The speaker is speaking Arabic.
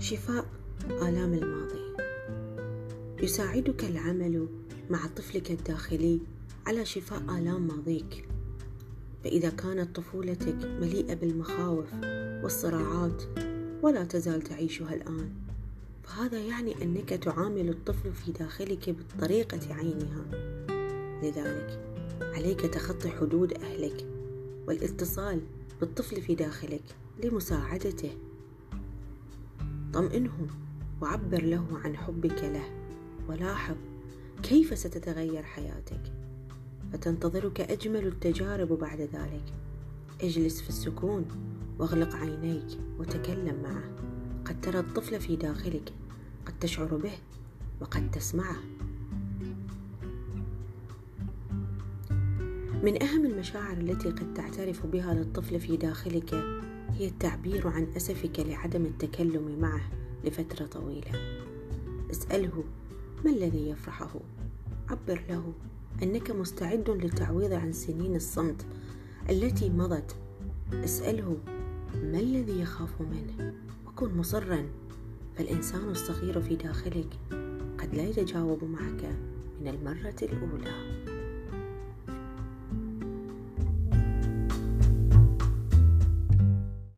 شفاء آلام الماضي. يساعدك العمل مع طفلك الداخلي على شفاء آلام ماضيك. فإذا كانت طفولتك مليئة بالمخاوف والصراعات ولا تزال تعيشها الآن فهذا يعني أنك تعامل الطفل في داخلك بالطريقة عينها. لذلك عليك تخطي حدود أهلك والإتصال بالطفل في داخلك لمساعدته. طمئنه وعبر له عن حبك له. ولاحظ كيف ستتغير حياتك. فتنتظرك أجمل التجارب بعد ذلك. اجلس في السكون واغلق عينيك وتكلم معه. قد ترى الطفل في داخلك قد تشعر به وقد تسمعه. من أهم المشاعر التي قد تعترف بها للطفل في داخلك هي التعبير عن أسفك لعدم التكلم معه لفترة طويلة. اسأله ما الذي يفرحه؟ عبر له أنك مستعد للتعويض عن سنين الصمت التي مضت. اسأله ما الذي يخاف منه؟ وكن مصرا فالإنسان الصغير في داخلك قد لا يتجاوب معك من المرة الأولى.